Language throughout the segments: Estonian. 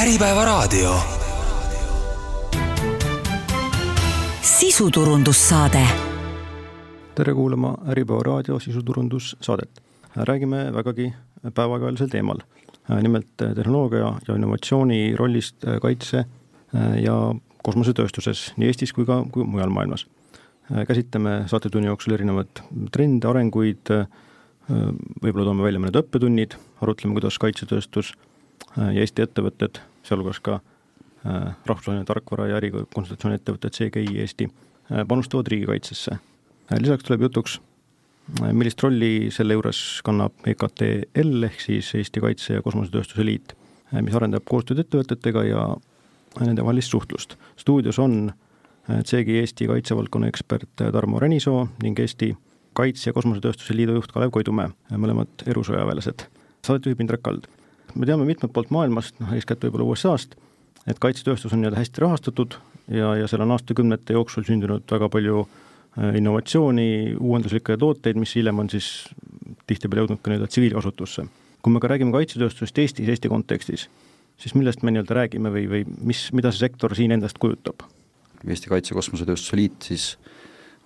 Äripäevaraadio. sisuturundussaade. tere kuulama Äripäeva raadio sisuturundussaadet. räägime vägagi päevakajalisel teemal. nimelt tehnoloogia ja innovatsiooni rollist kaitse ja kosmosetööstuses nii Eestis kui ka kui mujal maailmas. käsitleme saatetunni jooksul erinevaid trende, arenguid, võib-olla toome välja mõned õppetunnid, arutleme, kuidas kaitsetööstus ja Eesti ettevõtted, sealhulgas ka rahvusvaheline tarkvara ja ärikonsultatsiooni ettevõtted CGI Eesti panustavad riigikaitsesse. lisaks tuleb jutuks, millist rolli selle juures kannab EKTL ehk siis Eesti Kaitse- ja Kosmosetööstuse Liit, mis arendab koostööd ettevõtetega ja nendevahelist suhtlust. stuudios on CGI Eesti kaitsevaldkonna ekspert Tarmo Renisoo ning Eesti Kaitse- ja Kosmosetööstuse Liidu juht Kalev Koidumäe, mõlemad erusõjaväelased. saadet juhib Indrek Kald. Me teame mitmelt poolt maailmast, noh eeskätt võib-olla USA-st, et kaitsetööstus on nii-öelda hästi rahastatud ja, ja seal on aastakümnete jooksul sündinud väga palju innovatsiooni, uuenduslikke tooteid, mis hiljem on siis tihtipeale jõudnud ka nii-öelda tsiviilkasutusse. kui me ka räägime kaitsetööstusest Eestis, Eesti kontekstis, siis millest me nii-öelda räägime või, või mis, mida see sektor siin endast kujutab? Eesti Kaitse- Kosmosetööstuse Liit siis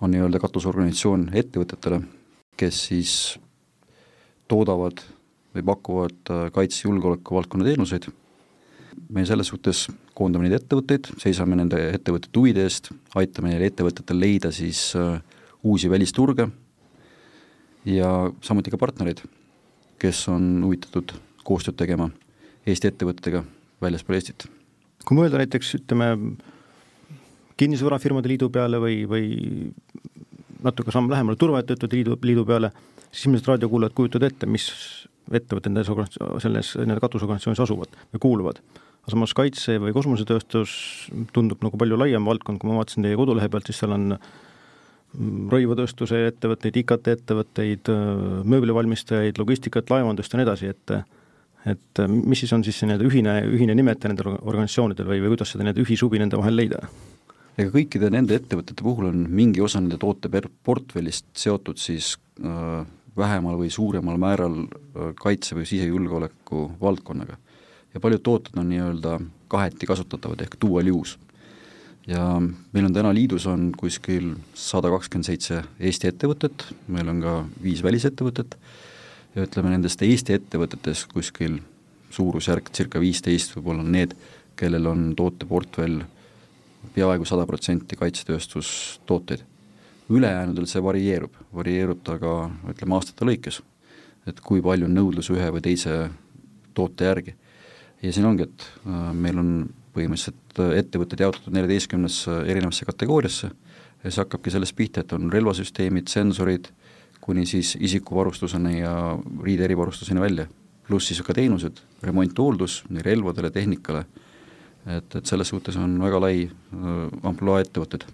on nii-öelda katusorganisatsioon ettevõtetele, kes siis toodavad või pakuvad kaitsejulgeoleku valdkonna teenuseid. me selles suhtes koondame neid ettevõtteid, seisame nende ettevõtete huvide eest, aitame neil ettevõtetel leida siis uusi välisturge ja samuti ka partnereid, kes on huvitatud koostööd tegema Eesti ettevõtetega väljaspool Eestit. kui mõelda näiteks ütleme, kinnisvarafirmade liidu peale või, või natuke samm lähemale turvaettevõtete liidu, liidu peale, siis ilmselt raadiokuulajad kujutavad ette, mis ettevõtted nendes, selles nii-öelda katusorganisatsioonis asuvad või kuuluvad. aga samas kaitse- või kosmosetööstus tundub nagu palju laiem valdkond, kui ma vaatasin teie kodulehe pealt, siis seal on rõivatööstuse ettevõtteid, IKT ettevõtteid, mööblivalmistajaid, logistikat, laevandust ja nii edasi, et et mis siis on siis see nii-öelda ühine, ühine nimetaja nendel organisatsioonidel või, või kuidas seda nii-öelda ühishuvi nende vahel leida? ega kõikide nende ettevõtete puhul on mingi osa nende tooteportfellist seotud siis äh, vähemal või suuremal määral äh, kaitse- või sisejulgeoleku valdkonnaga. ja paljud tooted on nii-öelda kaheti kasutatavad ehk dual use. ja meil on täna liidus on kuskil sada kakskümmend seitse Eesti ettevõtet, meil on ka viis välisettevõtet ja ütleme, nendest Eesti ettevõtetest kuskil suurusjärk circa viisteist võib-olla on need, kellel on tooteportfell peaaegu sada protsenti kaitsetööstustooteid. Ülejäänudel see varieerub, varieerub ta ka ütleme aastate lõikes, et kui palju on nõudlus ühe või teise toote järgi. ja siin ongi, et äh, meil on põhimõtteliselt ettevõtted jaotatud neljateistkümnesse erinevasse kategooriasse ja see hakkabki sellest pihta, et on relvasüsteemid, sensorid, kuni siis isikuvarustuseni ja riide erivarustuseni välja, pluss siis ka teenused, remont, hooldus nii relvadele, tehnikale et, et selles suhtes on väga lai äh, ampluaa ettevõtted.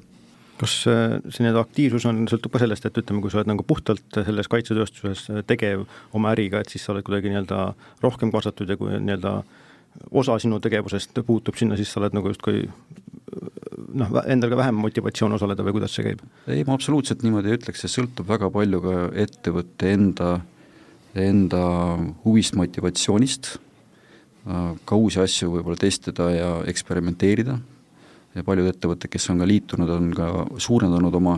Kas äh, see nii-öelda aktiivsus on, sõltub ka sellest, et ütleme, kui sa oled nagu puhtalt selles kaitsetööstuses tegev oma äriga, et siis sa oled kuidagi nii-öelda rohkem kaasatud ja kui nii-öelda osa sinu tegevusest puutub sinna, siis sa oled nagu justkui noh, endal ka vähem motivatsioon osaleda või kuidas see käib? ei, ma absoluutselt niimoodi ei ütleks, see sõltub väga palju ka ettevõtte enda, enda huvist, motivatsioonist Äh, ka uusi asju võib-olla testida ja eksperimenteerida ja paljud ettevõtted, kes on ka liitunud, on ka suurendanud oma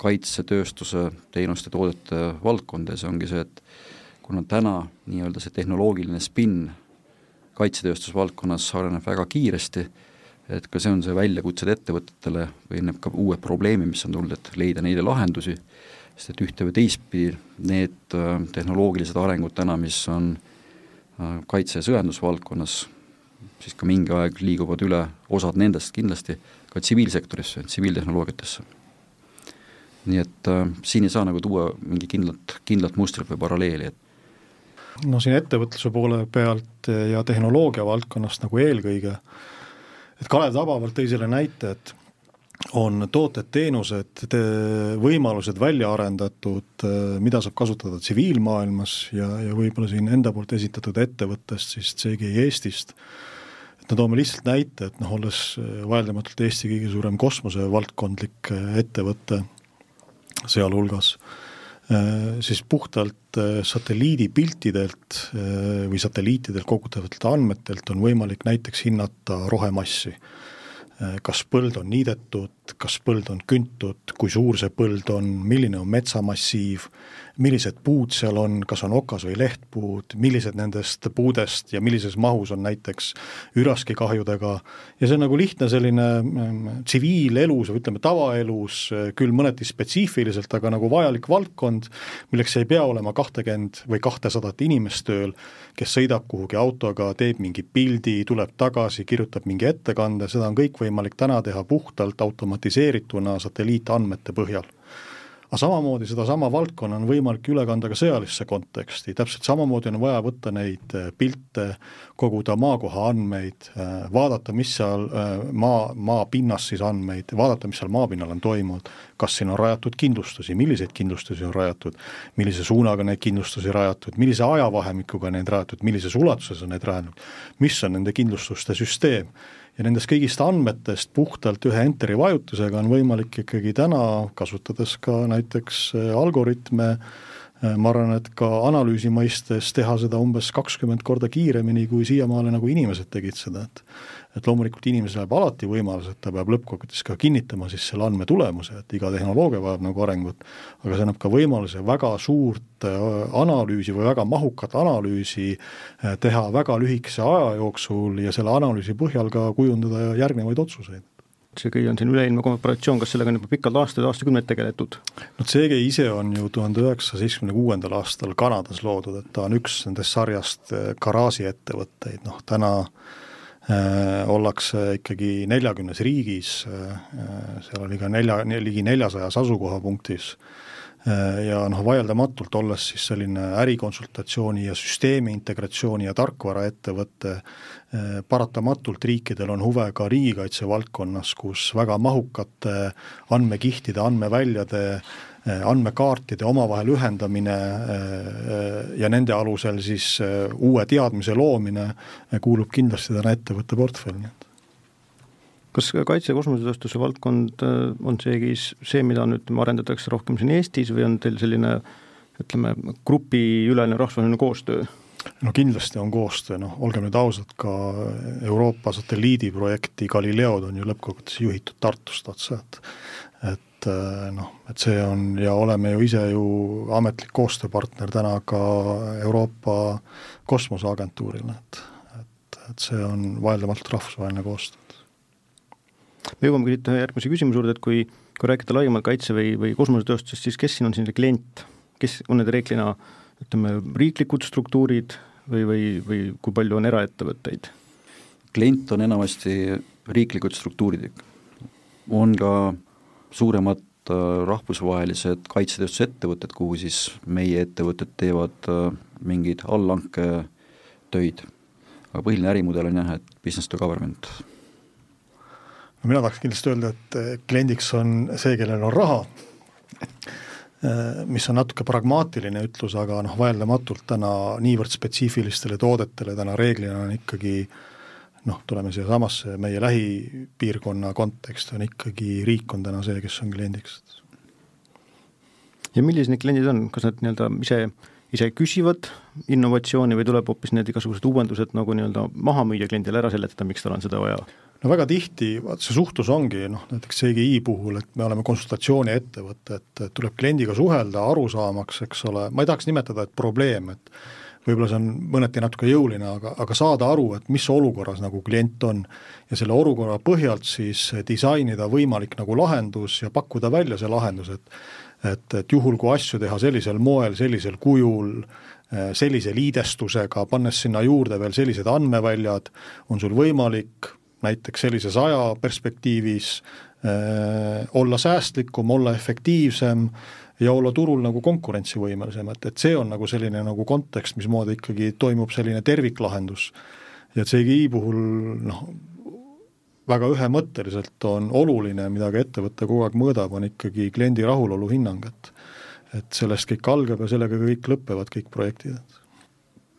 kaitsetööstuse teenuste, toodete valdkonda. Ja see ongi see, et kuna täna nii-öelda see tehnoloogiline spinn kaitsetööstusvaldkonnas areneb väga kiiresti, et ka see on see väljakutsed ettevõtetele või need ka uued probleemid, mis on tulnud, et leida neile lahendusi, sest et ühte või teistpidi need äh, tehnoloogilised arengud täna, mis on Äh, kaitse- ja sõjandusvaldkonnas, siis ka mingi aeg liiguvad üle, osad nendest kindlasti, ka tsiviilsektorisse, tsiviiltehnoloogiatesse. nii et äh, siin ei saa nagu tuua mingi kindlat, kindlat mustrit või paralleeli, et no siin ettevõtluse poole pealt ja tehnoloogia valdkonnast nagu eelkõige, et Kalev tabavalt tõi selle näite, et on tooted-teenused, võimalused välja arendatud, mida saab kasutada tsiviilmaailmas ja, ja võib-olla siin enda poolt esitatud ettevõttest, siis CGI Eestist, no toome lihtsalt näite, et noh, olles vaieldamatult Eesti kõige suurem kosmosevaldkondlik ettevõte sealhulgas, siis puhtalt satelliidipiltidelt või satelliitidelt kogutavatelt andmetelt on võimalik näiteks hinnata rohemassi. Kas põld on niidetud, kas põld on küntud, kui suur see põld on, milline on metsamassiiv, millised puud seal on, kas on okas- või lehtpuud, millised nendest puudest ja millises mahus on näiteks üraskikahjudega ja see on nagu lihtne selline mm, tsiviilelus või ütleme, tavaelus, küll mõneti spetsiifiliselt, aga nagu vajalik valdkond, milleks ei pea olema kahtekümmend või kahtesadat inimest tööl, kes sõidab kuhugi autoga, teeb mingi pildi, tuleb tagasi, kirjutab mingi ettekande, seda on kõik võimalik täna teha puhtalt automatiseerituna satelliitandmete põhjal aga samamoodi sedasama valdkonna on võimalik üle kanda ka sõjalisse konteksti, täpselt samamoodi on vaja võtta neid äh, pilte, koguda maakoha andmeid, äh, vaadata, mis seal äh, maa, maapinnas siis andmeid, vaadata, mis seal maapinnal on toimunud, kas siin on rajatud kindlustusi, milliseid kindlustusi on rajatud, millise suunaga neid kindlustusi rajatud, millise ajavahemikuga neid rajatud, millises ulatuses on neid rajatud, mis on nende kindlustuste süsteem. Ja nendest kõigist andmetest puhtalt ühe enteri vajutusega on võimalik ikkagi täna, kasutades ka näiteks äh, algoritme, äh, ma arvan, et ka analüüsi mõistes teha seda umbes kakskümmend korda kiiremini, kui siiamaale nagu inimesed tegid seda, et et loomulikult inimesel jääb alati võimalus, et ta peab lõppkokkuvõttes ka kinnitama siis selle andme tulemuse, et iga tehnoloogia vajab nagu arengut, aga see annab ka võimaluse väga suurt äh, analüüsi või väga mahukat analüüsi äh, teha väga lühikese aja jooksul ja selle analüüsi põhjal ka kujundada järgnevaid otsuseid CGI on siin üleilmne korporatsioon, kas sellega on juba pikalt aastaid, aastakümneid tegeletud? no CGI ise on ju tuhande üheksasaja seitsmekümne kuuendal aastal Kanadas loodud, et ta on üks nendest sarjast äh, garaažiettevõtteid, noh täna Äh, ollakse ikkagi neljakümnes riigis, äh, seal oli ka nelja, ligi neljasajas asukohapunktis. Äh, ja noh, vaieldamatult olles siis selline ärikonsultatsiooni ja süsteemi integratsiooni ja tarkvaraettevõte, paratamatult riikidel on huve ka riigikaitse valdkonnas, kus väga mahukate andmekihtide, andmeväljade Eh, andmekaartide omavahel ühendamine eh, ja nende alusel siis eh, uue teadmise loomine kuulub kindlasti täna ettevõtte portfelli. kas kaitse- ja kosmosetööstuse valdkond on seegi see, mida nüüd arendatakse rohkem siin Eestis või on teil selline ütleme, grupiülene rahvusvaheline koostöö? no kindlasti on koostöö, noh, olgem nüüd ausad, ka Euroopa satelliidiprojekti Galileod on ju lõppkokkuvõttes juhitud Tartust otse, et et et äh, noh, et see on ja oleme ju ise ju ametlik koostööpartner täna ka Euroopa Kosmoseagentuurile, et, et, et see on vaieldamatult rahvusvaheline koostöö. me jõuamegi siit ühe järgmise küsimuse juurde, et kui, kui rääkida laiemalt kaitse- või, või kosmosetööstusest, siis kes siin on siin klient, kes on need reeglina ütleme, riiklikud struktuurid või, või, või kui palju on eraettevõtteid? klient on enamasti riiklikud struktuurid, on ka suuremad äh, rahvusvahelised kaitsetööstusettevõtted, kuhu siis meie ettevõtted teevad äh, mingeid allhanketöid. aga põhiline ärimudel on jah, et business to government. no mina tahaks kindlasti öelda, et äh, kliendiks on see, kellel on raha, mis on natuke pragmaatiline ütlus, aga noh, vaieldamatult täna niivõrd spetsiifilistele toodetele täna reeglina on ikkagi äh, noh, tuleme siiasamasse, meie lähipiirkonna kontekst on ikkagi, riik on täna see, kes on kliendiks. ja millised need kliendid on, kas nad nii-öelda ise, ise küsivad innovatsiooni või tuleb hoopis need igasugused uuendused nagu nii-öelda maha müüa kliendile, ära seletada, miks tal on seda vaja? no väga tihti, vaat see suhtlus ongi noh, näiteks CGI puhul, et me oleme konsultatsiooniettevõte, et tuleb kliendiga suhelda, aru saamaks, eks ole, ma ei tahaks nimetada, et probleem, et võib-olla see on mõneti natuke jõuline, aga, aga saada aru, et mis olukorras nagu klient on ja selle olukorra põhjalt siis disainida võimalik nagu lahendus ja pakkuda välja see lahendus, et et, et juhul, kui asju teha sellisel moel, sellisel kujul, eh, sellise liidestusega, pannes sinna juurde veel sellised andmeväljad, on sul võimalik näiteks sellises ajaperspektiivis äh, olla säästlikum, olla efektiivsem äh,, ja olla turul nagu konkurentsivõimelisem, et, et see on nagu selline nagu kontekst, mismoodi ikkagi toimub selline terviklahendus. ja CGI puhul noh, väga ühemõtteliselt on oluline, mida ka ettevõte kogu aeg mõõdab, on ikkagi kliendi rahulolu hinnang, et et sellest kõik algab ja sellega kõik lõpevad, kõik projektid.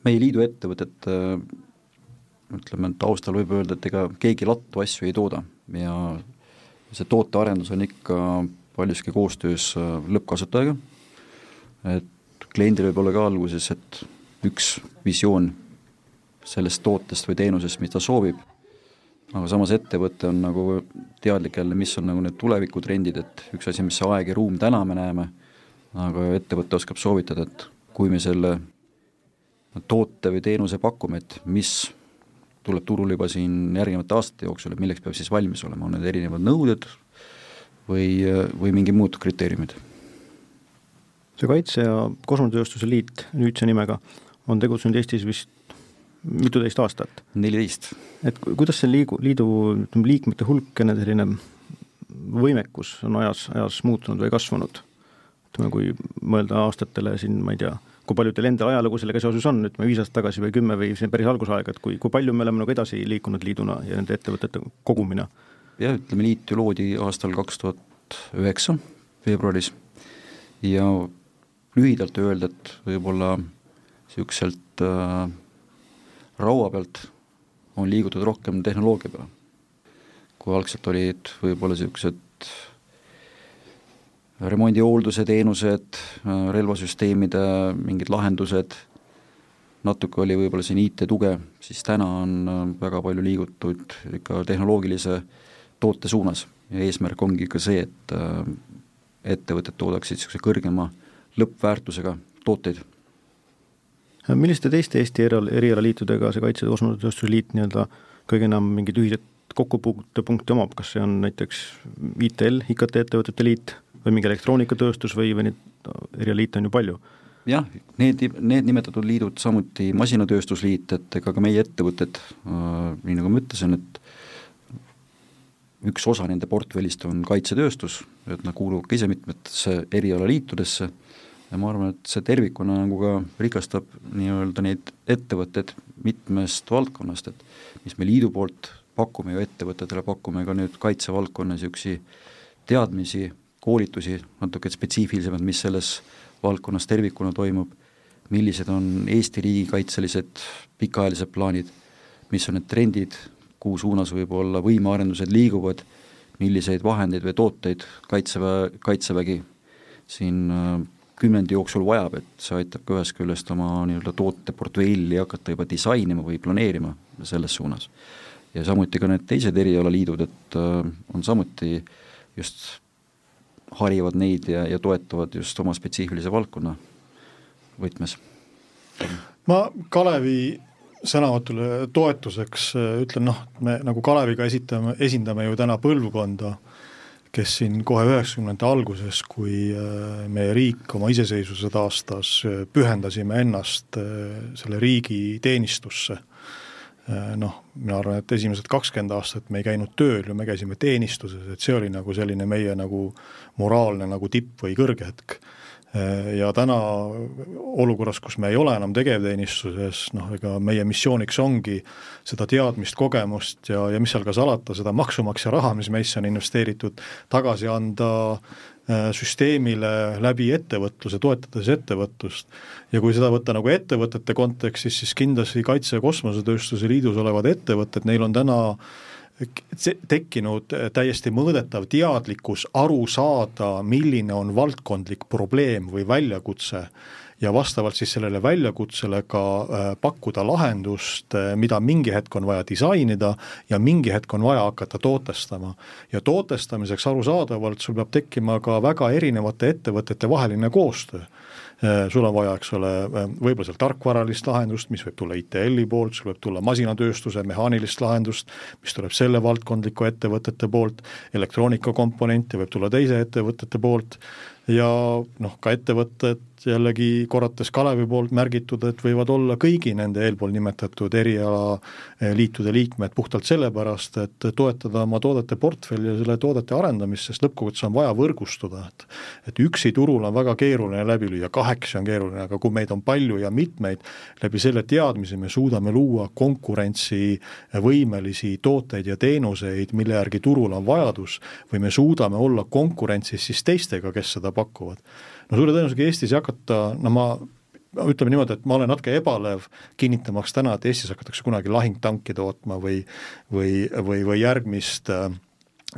meie liidu ettevõtted ütleme, taustal võib öelda, et ega keegi lattu asju ei tooda ja see tootearendus on ikka paljuski koostöös äh, lõppkasutajaga, et kliendil võib olla ka alguses, et üks visioon sellest tootest või teenusest, mis ta soovib, aga samas ettevõte on nagu teadlik jälle, mis on nagu need tulevikutrendid, et üks asi, mis see aeg ja ruum täna me näeme, aga ettevõte oskab soovitada, et kui me selle toote või teenuse pakume, et mis tuleb turule juba siin järgnevate aastate jooksul, et milleks peab siis valmis olema, on need erinevad nõuded või, või mingi muud kriteeriumid? see Kaitse- ja Kosmosetööstuse Liit nüüdse nimega on tegutsenud Eestis vist mituteist aastat. neliteist. et kuidas see liigu, liidu ütleme, liikmete hulk ja nende selline võimekus on ajas, ajas muutunud või kasvanud? ütleme, kui mõelda aastatele siin, ma ei tea, kui palju teil endal ajalugu sellega seoses on, ütleme viis aastat tagasi või kümme või see päris algusaeg, et kui, kui palju me oleme nagu edasi liikunud liiduna ja nende ettevõtete kogumina? Jah, ütleme liit ju loodi aastal kaks tuhat üheksa veebruaris ja lühidalt öelda, et võib-olla niisuguselt äh, raua pealt on liigutud rohkem tehnoloogia peale. kui algselt olid võib-olla niisugused remondihoolduse teenused, relvasüsteemide mingid lahendused, natuke oli võib-olla siin IT-tuge, siis täna on äh, väga palju liigutud ikka tehnoloogilise toote suunas. Ja eesmärk ongi ka see, et äh, ettevõtted toodaksid niisuguse kõrgema lõppväärtusega tooteid. Milliste teiste Eesti eriala, erialaliitudega see Kaitse- ja Kosmosetööstuse Liit nii-öelda kõige enam mingeid ühiseid kokkupuutepunkte omab, kas see on näiteks ITL, IKT ettevõtete liit või mingi elektroonikatööstus või, või neid erialiite on ju palju? jah, need, need nimetatud liidud, samuti Masinatööstusliit, et ega ka meie ettevõtted äh,, nii nagu ma ütlesin, et üks osa nende portfellist on kaitsetööstus, et nad kuuluvad ka ise mitmetesse erialaliitudesse. Ja ma arvan, et see tervikuna nagu ka rikastab nii-öelda neid ettevõtteid mitmest valdkonnast, et mis me liidu poolt pakume ju ettevõtetele, pakume ka nüüd kaitsevaldkonna niisugusi teadmisi, koolitusi, natuke spetsiifilisemad, mis selles valdkonnas tervikuna toimub, millised on Eesti riigikaitselised pikaajalised plaanid, mis on need trendid, kuhu suunas võib-olla võimearendused liiguvad, milliseid vahendeid või tooteid Kaitseväe, Kaitsevägi siin äh, kümnendi jooksul vajab, et see aitab ka ühest küljest oma nii-öelda tooteportfelli hakata juba disainima või planeerima selles suunas. ja samuti ka need teised erialaliidud, et äh, on samuti just harivad neid ja, ja toetavad just oma spetsiifilise valdkonna võtmes. ma Kalevi sõnavõtule toetuseks äh, ütlen noh, me nagu Kaleviga esitame, esindame ju täna põlvkonda kes siin kohe üheksakümnendate alguses, kui äh, meie riik oma iseseisvuse taastas, äh, pühendasime ennast selle riigi teenistusse. Noh, mina arvan, et esimesed kakskümmend aastat me ei käinud tööl ja me käisime teenistuses, et see oli nagu selline meie nagu moraalne nagu tipp või kõrghetk ja täna olukorras, kus me ei ole enam tegevteenistuses, noh ega meie missiooniks ongi seda teadmist, kogemust ja, ja mis seal ka salata, seda maksumaksja raha, mis meisse on investeeritud, tagasi anda äh, süsteemile läbi ettevõtluse, toetades ettevõtlust. ja kui seda võtta nagu ettevõtete kontekstis, siis kindlasti Kaitse- ja Kosmosetööstuse Liidus olevad ettevõtted, neil on täna äh, tekkinud täiesti mõõdetav teadlikkus aru saada, milline on valdkondlik probleem või väljakutse ja vastavalt siis sellele väljakutsele ka äh, pakkuda lahendust, äh, mida mingi hetk on vaja disainida ja mingi hetk on vaja hakata tootestama. ja tootestamiseks arusaadavalt sul peab tekkima ka väga erinevate ettevõtete vaheline koostöö sul on vaja, eks ole, äh, võib-olla seal tarkvaralist lahendust, mis võib tulla ITL-i poolt, sul võib tulla masinatööstuse mehaanilist lahendust, mis tuleb selle valdkondliku ettevõtete poolt, elektroonikakomponente võib tulla teise ettevõtete poolt ja noh, ka ettevõtted jällegi korrates Kalevi poolt märgitud, et võivad olla kõigi nende eelpool nimetatud erialaliitude liikmed puhtalt sellepärast, et toetada oma toodete portfelli ja selle toodete arendamist, sest lõppkokkuvõttes on vaja võrgustuda, et et üksi turul on väga keeruline läbi lüüa, kahekesi on keeruline, aga kui meid on palju ja mitmeid, läbi selle teadmise me suudame luua konkurentsivõimelisi tooteid ja teenuseid, mille järgi turul on vajadus, või me suudame olla konkurentsis siis teistega, kes seda pakuvad no suure tõenäosusega Eestis ei hakata, no ma ütleme niimoodi, et ma olen natuke ebalev kinnitamaks täna, et Eestis hakatakse kunagi lahingtanki tootma või või, või, või järgmist äh,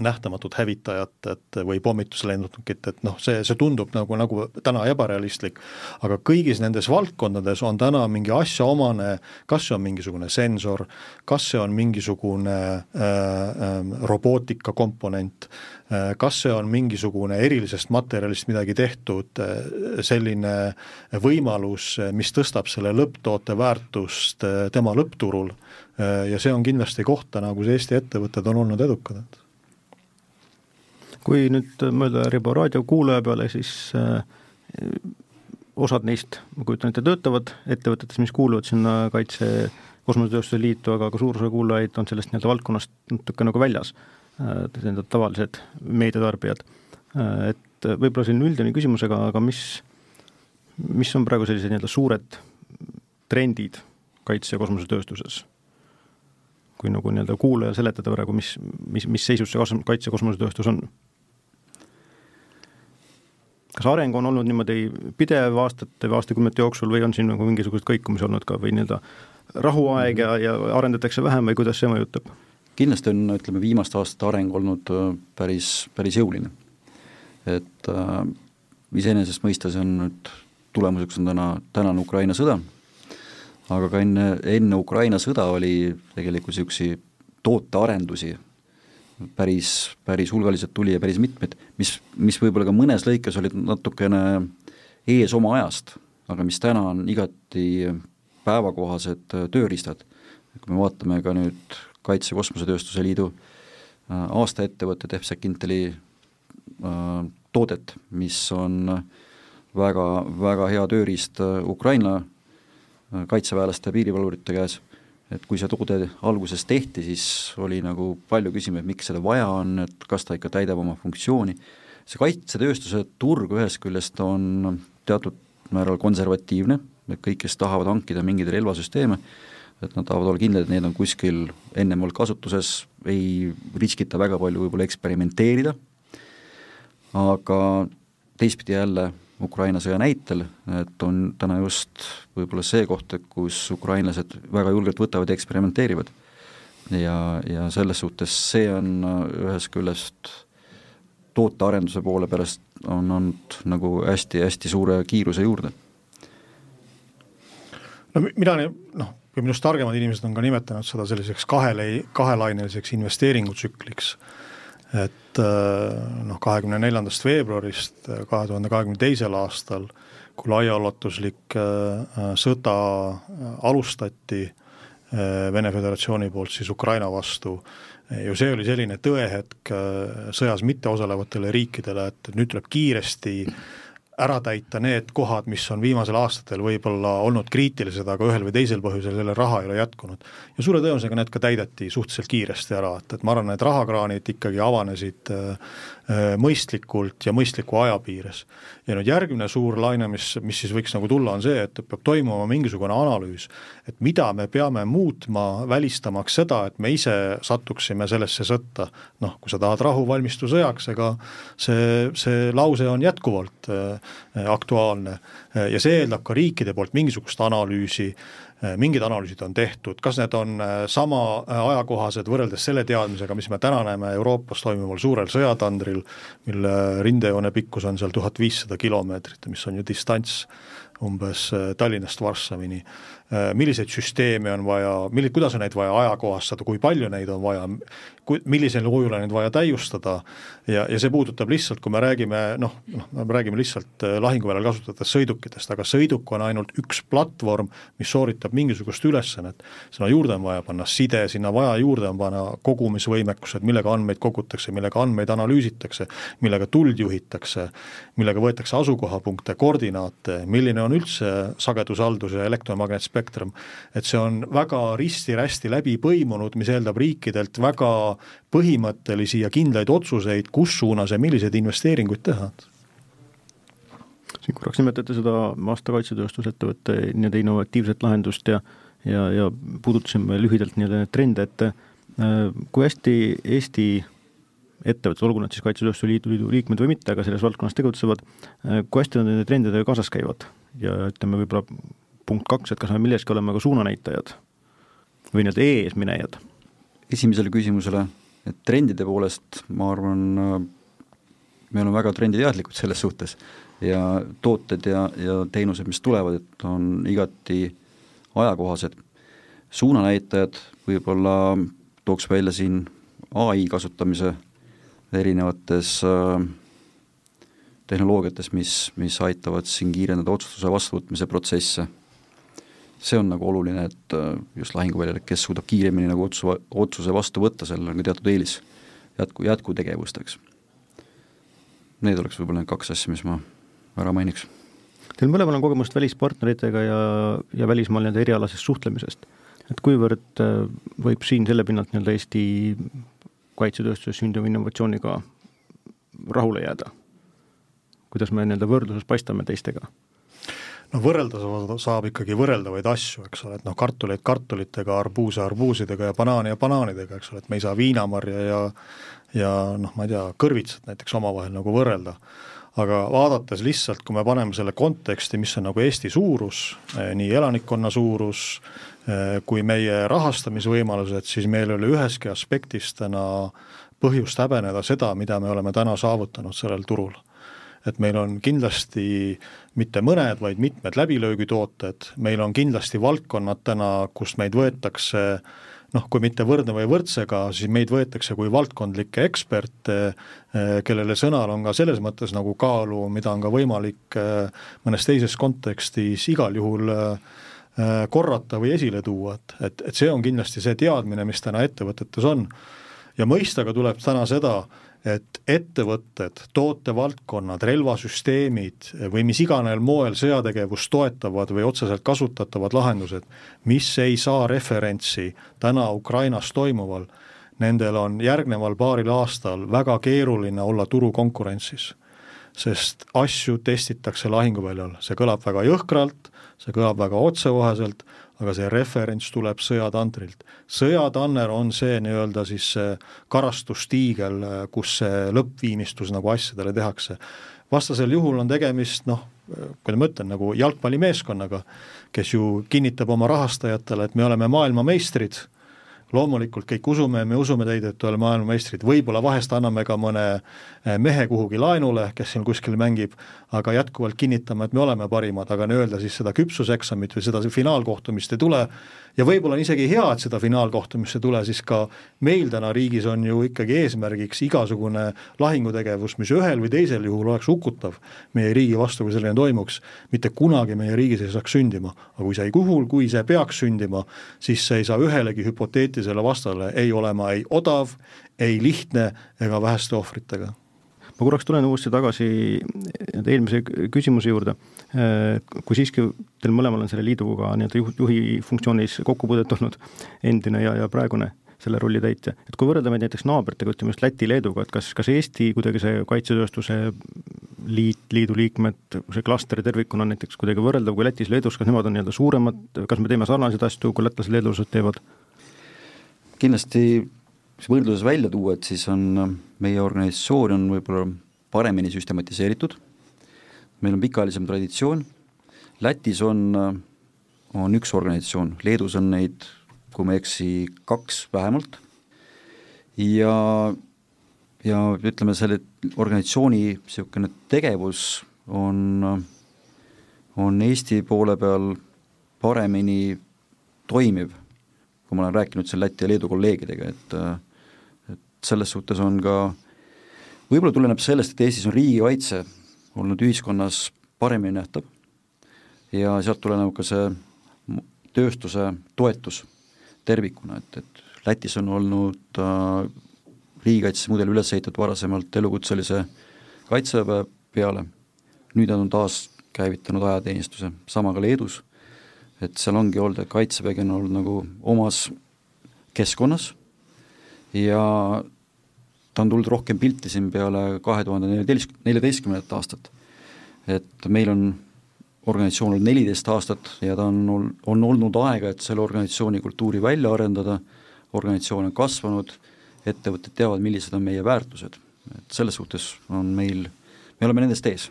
nähtamatut hävitajat, et või pommituslennukit, et noh, see, see tundub nagu, nagu täna ebarealistlik, aga kõigis nendes valdkondades on täna mingi asjaomane, kas see on mingisugune sensor, kas see on mingisugune äh, äh, robootika komponent äh,, kas see on mingisugune erilisest materjalist midagi tehtud äh,, selline võimalus, mis tõstab selle lõpptoote väärtust äh, tema lõppturul. Äh, ja see on kindlasti koht täna, kus Eesti ettevõtted on olnud edukad kui nüüd mõelda Ribo raadio kuulaja peale, siis äh, osad neist, ma kujutan ette, töötavad ettevõtetes, mis kuuluvad sinna kaitse kosmosetööstuse liitu, aga ka suur osa kuulajaid on sellest nii-öelda valdkonnast natuke nagu väljas, nii-öelda äh, tavalised meediatarbijad. Äh, et võib-olla selline üldine küsimus, aga, aga mis, mis on praegu sellised nii-öelda suured trendid kaitse- ja kosmosetööstuses? kui nagu nii-öelda kuulajale seletada praegu, mis, mis, mis seisus see kaitse- ja kosmosetööstus on kas areng on olnud niimoodi pidev aastate või aastakümnete jooksul või on siin nagu mingisuguseid kõikumisi olnud ka või nii-öelda rahuaeg ja, ja arendatakse vähem või kuidas see mõjutab? kindlasti on, ütleme, viimaste aastate areng olnud äh, päris, päris jõuline. et äh, iseenesest mõistes on nüüd, tulemuseks on täna, tänane Ukraina sõda, aga ka enne, enne Ukraina sõda oli tegelikult niisuguseid tootearendusi päris, päris hulgaliselt tuli ja päris mitmeid, mis, mis võib-olla ka mõnes lõikes olid natukene ees oma ajast, aga mis täna on igati päevakohased tööriistad. kui me vaatame ka nüüd Kaitse- ja Kosmosetööstuse Liidu äh, aastaettevõtte Defsec Inteli äh, toodet, mis on väga, väga hea tööriist äh, Ukraina kaitseväelaste ja piirivalvurite käes et kui see toode alguses tehti, siis oli nagu palju küsimusi, et miks seda vaja on, et kas ta ikka täidab oma funktsiooni. see kaitsetööstuse turg ühest küljest on teatud määral konservatiivne, et kõik, kes tahavad hankida mingeid relvasüsteeme, et nad tahavad olla kindlad, et need on kuskil ennem olnud kasutuses, ei riskita väga palju võib-olla eksperimenteerida, aga teistpidi jälle Ukraina sõja näitel, et on täna just võib-olla see koht, kus ukrainlased väga julgelt võtavad ja eksperimenteerivad. ja, ja selles suhtes see on ühest küljest tootearenduse poole pärast on olnud nagu hästi-hästi suure kiiruse juurde. no mina noh, kui minust targemad inimesed on ka nimetanud seda selliseks kahele, kahelaineliseks investeeringutsükliks et äh, noh, kahekümne neljandast veebruarist äh, kahe tuhande kahekümne teisel aastal, kui laiaulatuslik äh, sõda alustati Vene Föderatsiooni poolt siis Ukraina vastu, ju see oli selline tõehetk sõjas mitteosalevatele riikidele, et nüüd tuleb kiiresti ära täita need kohad, mis on viimasel aastatel võib-olla olnud kriitilised, aga ühel või teisel põhjusel selle raha ei ole jätkunud. ja suure tõenäosusega need ka täideti suhteliselt kiiresti ära, et, et ma arvan, need rahakraanid ikkagi avanesid mõistlikult ja mõistliku aja piires. ja nüüd järgmine suur laine, mis, mis siis võiks nagu tulla, on see, et peab toimuma mingisugune analüüs, et mida me peame muutma, välistamaks seda, et me ise satuksime sellesse sõtta. noh, kui sa tahad rahu, valmistu sõjaks, ega see, see lause on jätkuvalt äh, Äh, aktuaalne äh, ja see eeldab ka riikide poolt mingisugust analüüsi, äh, mingid analüüsid on tehtud, kas need on sama ajakohased võrreldes selle teadmisega, mis me täna näeme Euroopas toimuval suurel sõjatandril, mille rindejoone pikkus on seal tuhat viissada kilomeetrit, mis on ju distants umbes Tallinnast Varssavini? Äh, milliseid süsteeme on vaja, milli-, kuidas on neid vaja ajakohastada, kui palju neid on vaja, kui, millisel kujul on neid vaja täiustada ja, ja see puudutab lihtsalt, kui me räägime noh, noh, me räägime lihtsalt äh, lahinguväljal kasutatavatest sõidukitest, aga sõiduk on ainult üks platvorm, mis sooritab mingisugust ülesannet. sinna juurde on vaja panna side, sinna vaja juurde on panna kogumisvõimekused, millega andmeid kogutakse, millega andmeid analüüsitakse, millega tuld juhitakse, millega võetakse asukohapunkte, koordinaate, milline on üldse sagedushaldus ja elektromagnetspektrum, spektrum. et see on väga risti-rästi läbi põimunud, mis eeldab riikidelt väga põhimõttelisi ja kindlaid otsuseid, kus suunas ja milliseid investeeringuid teha siin korraks nimetati seda aasta kaitsetööstusettevõtte nii-öelda innovatiivset lahendust ja ja, ja puudutasime lühidalt nii-öelda neid trende, et äh, kui hästi Eesti ettevõtted, olgu nad siis Kaitsetööstuse Liidu, liidu liikmed või mitte, aga selles valdkonnas tegutsevad, äh, kui hästi nad nende trendidega kaasas käivad ja ütleme, võib-olla punkt kaks, et kas me milleski oleme ka suunanäitajad või nii-öelda eesminejad? Esimesele küsimusele et trendide poolest ma arvan, me oleme väga trenditeadlikud selles suhtes ja tooted ja, ja teenused, mis tulevad, et on igati ajakohased. suunanäitajad võib-olla tooks välja siin ai kasutamise erinevates äh, tehnoloogiates, mis, mis aitavad siin kiirendada otsustuse vastuvõtmise protsesse. See on nagu oluline, et äh, just lahinguväljal, kes suudab kiiremini nagu otsuse, otsuse vastu võtta, sellel on ka teatud eelis jätku, jätkutegevusteks. Need oleks võib-olla need kaks asja, mis ma ära mainiks. Teil mõlemal on kogemust välispartneritega ja, ja välismaal nii-öelda erialasest suhtlemisest. et kuivõrd äh, võib siin selle pinnalt nii-öelda Eesti kaitsetööstuses sündiva innovatsiooniga rahule jääda? kuidas me nii-öelda võrdluses paistame teistega? No võrrelda saab ikkagi võrreldavaid asju, eks ole, et noh, kartuleid kartulitega, arbuuse arbuusidega ja banaane ja banaanidega, eks ole, et me ei saa viinamarja ja ja noh, ma ei tea, kõrvitsat näiteks omavahel nagu võrrelda aga vaadates lihtsalt, kui me paneme selle konteksti, mis on nagu Eesti suurus, eh, nii elanikkonna suurus eh, kui meie rahastamisvõimalused, siis meil ei ole üheski aspektis täna põhjust häbeneda seda, mida me oleme täna saavutanud sellel turul. Et meil on kindlasti mitte mõned, vaid mitmed läbilöögitooted, meil on kindlasti valdkonnad täna, kust meid võetakse noh, kui mitte võrdne või võrdsega, siis meid võetakse kui valdkondlikke eksperte, eh, kellele sõnal on ka selles mõttes nagu kaalu, mida on ka võimalik eh, mõnes teises kontekstis igal juhul eh, korrata või esile tuua, et, et, et see on kindlasti see teadmine, mis täna ettevõtetes on. ja mõista ka tuleb täna seda, et ettevõtted, tootevaldkonnad, relvasüsteemid või mis iganes moel sõjategevust toetavad või otseselt kasutatavad lahendused, mis ei saa referentsi täna Ukrainas toimuval, nendel on järgneval paaril aastal väga keeruline olla turukonkurentsis. sest asju testitakse lahinguväljal, see kõlab väga jõhkralt, see kõlab väga otsekoheselt, aga see referents tuleb sõjatandrilt. sõjatanner on see nii-öelda siis see karastustiigel, kus see lõppviimistlus nagu asjadele tehakse. vastasel juhul on tegemist noh, kuidas ma ütlen, nagu jalgpallimeeskonnaga, kes ju kinnitab oma rahastajatele, et me oleme maailmameistrid loomulikult kõik usume, me usume teid, et te olete maailmameistrid, võib-olla vahest anname ka mõne eh, mehe kuhugi laenule, kes siin kuskil mängib, aga jätkuvalt kinnitame, et me oleme parimad, aga nii-öelda siis seda küpsuseksamit või seda finaalkohtumist ei tule. Ja võib-olla on isegi hea, et seda finaalkohtumisse ei tule, siis ka meil täna riigis on ju ikkagi eesmärgiks igasugune lahingutegevus, mis ühel või teisel juhul oleks hukutav meie riigi vastu, kui selline toimuks, mitte kunagi meie riigis ei saaks sündima. aga kui see juhul, kui see peaks sündima, siis see ei saa ühelegi hüpoteetilisele vastale ei olema ei odav, ei lihtne ega väheste ohvritega ma korraks tulen uuesti tagasi eelmise küsimuse juurde. kui siiski teil mõlemal on selle liiduga nii-öelda juhi, funktsioonis kokkupuudet olnud, endine ja, ja praegune selle rolli täitja, et kui võrrelda meid näiteks naabritega, ütleme just Läti-Leeduga, et kas, kas Eesti kuidagi see kaitsetööstuse liit, liidu liikmed, see klaster tervikuna näiteks kuidagi võrreldav kui Lätis-Leedus, kas nemad on nii-öelda suuremad, kas me teeme sarnaseid asju, kui lätlased-leedused teevad? Kindlasti võrdluses välja tuua, et siis on äh, meie organisatsioon on võib-olla paremini süstematiseeritud, meil on pikaajalisem traditsioon, Lätis on, äh, on üks organisatsioon, Leedus on neid, kui ma ei eksi, kaks vähemalt. Ja, ja ütleme, selle organisatsiooni niisugune tegevus on, on Eesti poole peal paremini toimiv kui ma olen rääkinud seal Läti ja Leedu kolleegidega, et et selles suhtes on ka, võib-olla tuleneb sellest, et Eestis on riigikaitse olnud ühiskonnas paremini nähtav ja sealt tuleneb ka see tööstuse toetus tervikuna, et, et Lätis on olnud äh, riigikaitsemudel üles ehitatud varasemalt elukutselise kaitseväe peale, nüüd nad on taas käivitanud ajateenistuse, sama ka Leedus et seal ongi olnud, et Kaitsevägi on olnud nagu omas keskkonnas ja ta on tulnud rohkem pilti siin peale kahe tuhande neljateist, neljateistkümnendat aastat. et meil on organisatsioon olnud neliteist aastat ja ta on, on olnud aega, et selle organisatsiooni kultuuri välja arendada, organisatsioon on kasvanud, ettevõtted teavad, millised on meie väärtused, et selles suhtes on meil, me oleme nendest ees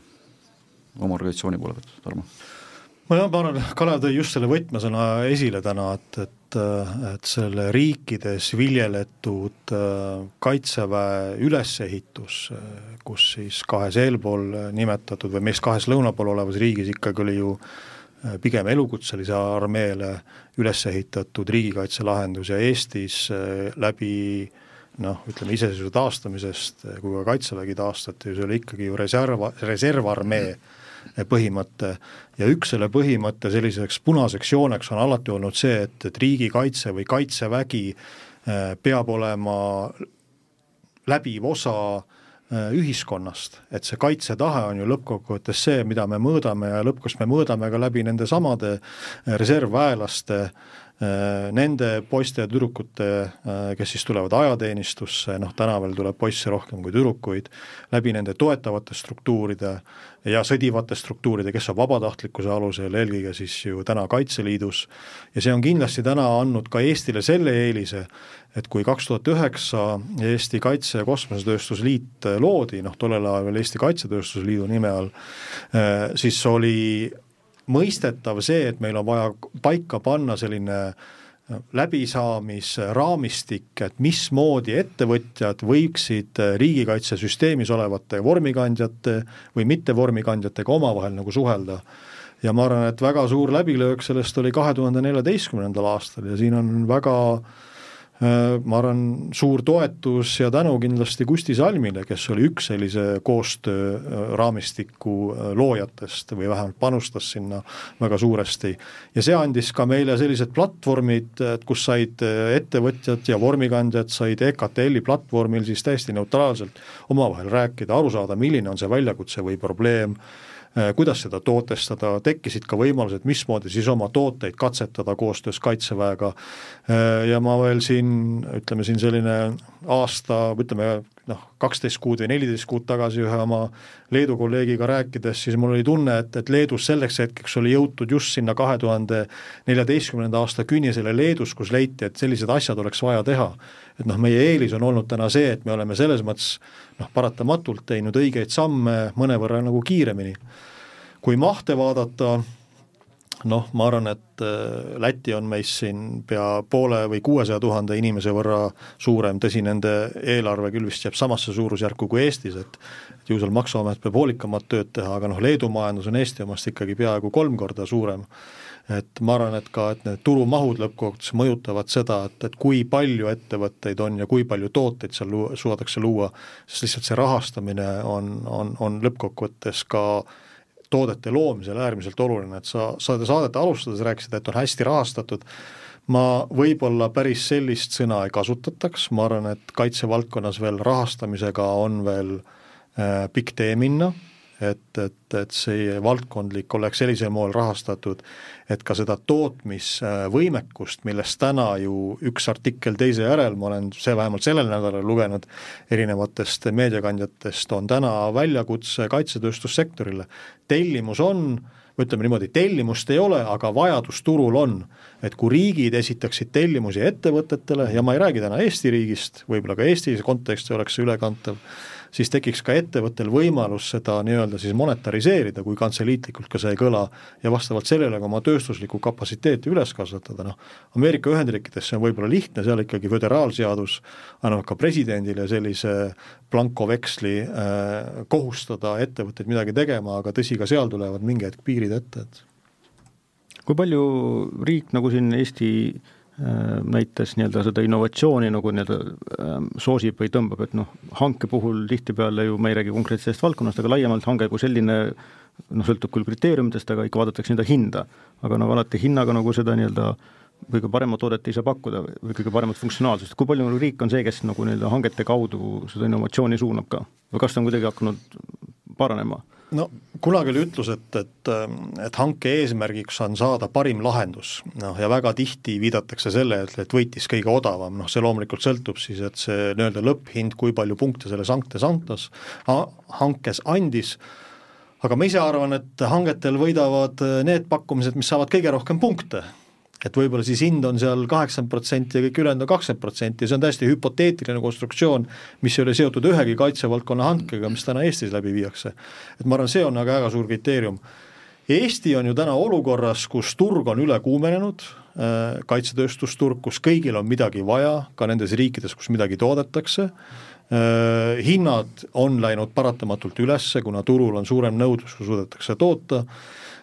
oma organisatsiooni poole pealt, Tarmo ma ma arvan, Kalev tõi just selle võtmesõna esile täna, et, et, et selle riikides viljeletud äh, kaitseväe ülesehitus, kus siis kahes eelpool nimetatud või meist kahes lõuna pool olevas riigis ikkagi oli ju äh, pigem elukutselise armeele üles ehitatud riigikaitselahendus ja Eestis äh, läbi noh, ütleme iseseisvuse taastamisest, kui ka Kaitsevägi taastati, see oli ikkagi ju reserv, reservarmee. mm põhimõte. Ja üks selle põhimõtte selliseks punaseks jooneks on alati olnud see, et, et riigikaitse või kaitsevägi äh, peab olema läbiv osa äh, ühiskonnast, et see kaitsetahe on ju lõppkokkuvõttes see, mida me mõõdame ja lõpuks me mõõdame ka läbi nende samade äh, reservväelaste Äh, nende poiste ja tüdrukute, äh, kes siis tulevad ajateenistusse, noh tänapäeval tuleb poisse rohkem kui tüdrukuid, läbi nende toetavate struktuuride ja sõdivate struktuuride, kes on vabatahtlikkuse alusel, eelkõige siis ju täna Kaitseliidus, ja see on kindlasti täna andnud ka Eestile selle eelise, et kui kaks tuhat üheksa Eesti Kaitse- ja Kosmosetööstuse Liit loodi, noh tollel ajal veel Eesti Kaitsetööstuse Liidu nime all, äh, siis oli mõistetav see, et meil on vaja paika panna selline äh, läbisaamisraamistik, et mismoodi ettevõtjad võiksid äh, riigikaitsesüsteemis olevate vormikandjate või mitte vormikandjatega omavahel nagu suhelda. ja ma arvan, et väga suur läbilöök sellest oli kahe tuhande neljateistkümnendal aastal ja siin on väga Äh, ma arvan, suur toetus ja tänu kindlasti Kusti Salmile, kes oli üks sellise koostööraamistiku äh, loojatest või vähemalt panustas sinna väga suuresti. ja see andis ka meile sellised platvormid, kus said äh, ettevõtjad ja vormikandjad said EKTL-i platvormil siis täiesti neutraalselt omavahel rääkida, aru saada, milline on see väljakutse või probleem Äh, kuidas seda tootestada, tekkisid ka võimalused, mismoodi siis oma tooteid katsetada koostöös Kaitseväega. Äh, ja ma veel siin, ütleme siin selline aasta, ütleme noh, kaksteist kuud või neliteist kuud tagasi ühe oma Leedu kolleegiga rääkides, siis mul oli tunne, et, et Leedus selleks hetkeks oli jõutud just sinna kahe tuhande neljateistkümnenda aasta künnisele Leedus, kus leiti, et sellised asjad oleks vaja teha. et noh, meie eelis on olnud täna see, et me oleme selles mõttes noh, paratamatult teinud õigeid samme mõnevõrra nagu kiiremini. kui mahte vaadata, noh, ma arvan, et äh, Läti on meist siin pea poole või kuuesaja tuhande inimese võrra suurem, tõsi, nende eelarve küll vist jääb samasse suurusjärku kui Eestis, et et ju seal Maksuamet peab hoolikamat tööd teha, aga noh, Leedu majandus on Eesti omast ikkagi peaaegu kolm korda suurem. et ma arvan, et ka, et need turumahud lõppkokkuvõttes mõjutavad seda, et, et kui palju ettevõtteid on ja kui palju tooteid seal luua, suudetakse luua, sest lihtsalt see rahastamine on, on, on lõppkokkuvõttes ka äh, toodete loomisel äärmiselt oluline, et sa, sa saadet alustades rääkisid, et on hästi rahastatud, ma võib-olla päris sellist sõna ei kasutataks, ma arvan, et kaitsevaldkonnas veel rahastamisega on veel äh, pikk tee minna et, et, et see valdkondlik oleks sellisel moel rahastatud, et ka seda tootmisvõimekust, millest täna ju üks artikkel teise järel, ma olen see vähemalt sellel nädalal lugenud erinevatest meediakandjatest, on täna väljakutse kaitsetööstussektorile. tellimus on, ütleme niimoodi, tellimust ei ole, aga vajadus turul on. et kui riigid esitaksid tellimusi ettevõtetele ja ma ei räägi täna Eesti riigist, võib-olla ka Eesti konteksti oleks see ülekantav, siis tekiks ka ettevõttel võimalus seda nii-öelda siis monetariseerida, kui kantseliitlikult ka see ei kõla, ja vastavalt sellele ka oma tööstuslikku kapatsiteeti üles kasvatada, noh, Ameerika Ühendriikides see on võib-olla lihtne, seal ikkagi föderaalseadus annab ka presidendile sellise blankoveksli äh, kohustada ettevõtteid midagi tegema, aga tõsi, ka seal tulevad mingi hetk piirid ette, et kui palju riik nagu siin Eesti näitas nii-öelda seda innovatsiooni nagu nii-öelda ähm, soosib või tõmbab, et noh, hanke puhul tihtipeale ju me ei räägi konkreetselt sellest valdkonnast, aga laiemalt hange kui selline noh, sõltub küll kriteeriumitest, aga ikka vaadatakse nii-öelda hinda. aga nagu alati hinnaga nagu seda nii-öelda kõige paremat toodet ei saa pakkuda või kõige paremat funktsionaalsust, kui palju nagu riik on see, kes nagu nii-öelda hangete kaudu seda innovatsiooni suunab ka või kas ta on kuidagi hakanud paranema? No kunagi oli ütlus, et, et, et hanke eesmärgiks on saada parim lahendus, noh ja väga tihti viidatakse selle, et, et võitis kõige odavam, noh see loomulikult sõltub siis, et see nii-öelda lõpphind, kui palju punkte selles hankes antas, hankes andis, aga ma ise arvan, et hangetel võidavad need pakkumised, mis saavad kõige rohkem punkte et võib-olla siis hind on seal kaheksakümmend protsenti ja kõik ülejäänud on kakskümmend protsenti ja see on täiesti hüpoteetiline konstruktsioon, mis ei ole seotud ühegi kaitsevaldkonna hankega, mis täna Eestis läbi viiakse. et ma arvan, see on aga väga suur kriteerium. Eesti on ju täna olukorras, kus turg on üle kuumenenud, äh, kaitsetööstusturg, kus kõigil on midagi vaja, ka nendes riikides, kus midagi toodetakse, äh, hinnad on läinud paratamatult üles, kuna turul on suurem nõudlus, kui suudetakse toota,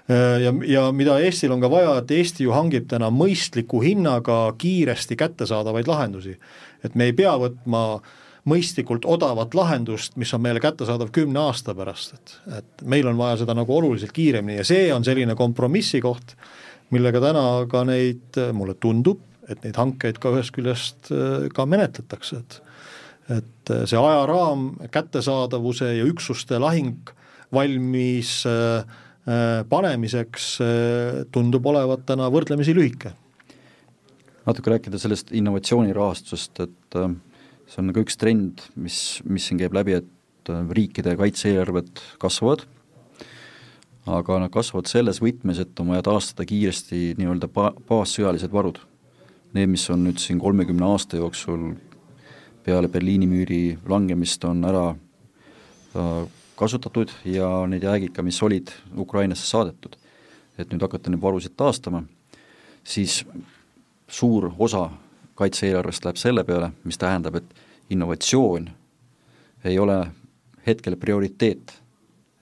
ja, ja mida Eestil on ka vaja, et Eesti ju hangib täna mõistliku hinnaga kiiresti kättesaadavaid lahendusi. et me ei pea võtma äh, mõistlikult odavat lahendust, mis on meile kättesaadav kümne aasta pärast, et, et meil on vaja seda nagu oluliselt kiiremini ja see on selline kompromissi koht, millega täna ka neid, mulle tundub, et neid hankeid ka ühest küljest äh, ka menetletakse, et et see ajaraam, kättesaadavuse ja üksuste lahing valmis äh, äh, panemiseks tundub olevat täna võrdlemisi lühike. natuke rääkida sellest innovatsioonirahastusest, et äh, see on nagu üks trend, mis, mis siin käib läbi, et äh, riikide kaitse-eelarved kasvavad, aga nad kasvavad selles võtmes, et on vaja taastada kiiresti nii-öelda ba-, baassõjalised varud. Need, mis on nüüd siin kolmekümne aasta jooksul peale Berliini müüri langemist on ära äh, kasutatud ja need jäägid ka, mis olid Ukrainasse saadetud, et nüüd hakata neid varusid taastama, siis suur osa kaitse-eelarvest läheb selle peale, mis tähendab, et innovatsioon ei ole hetkel prioriteet.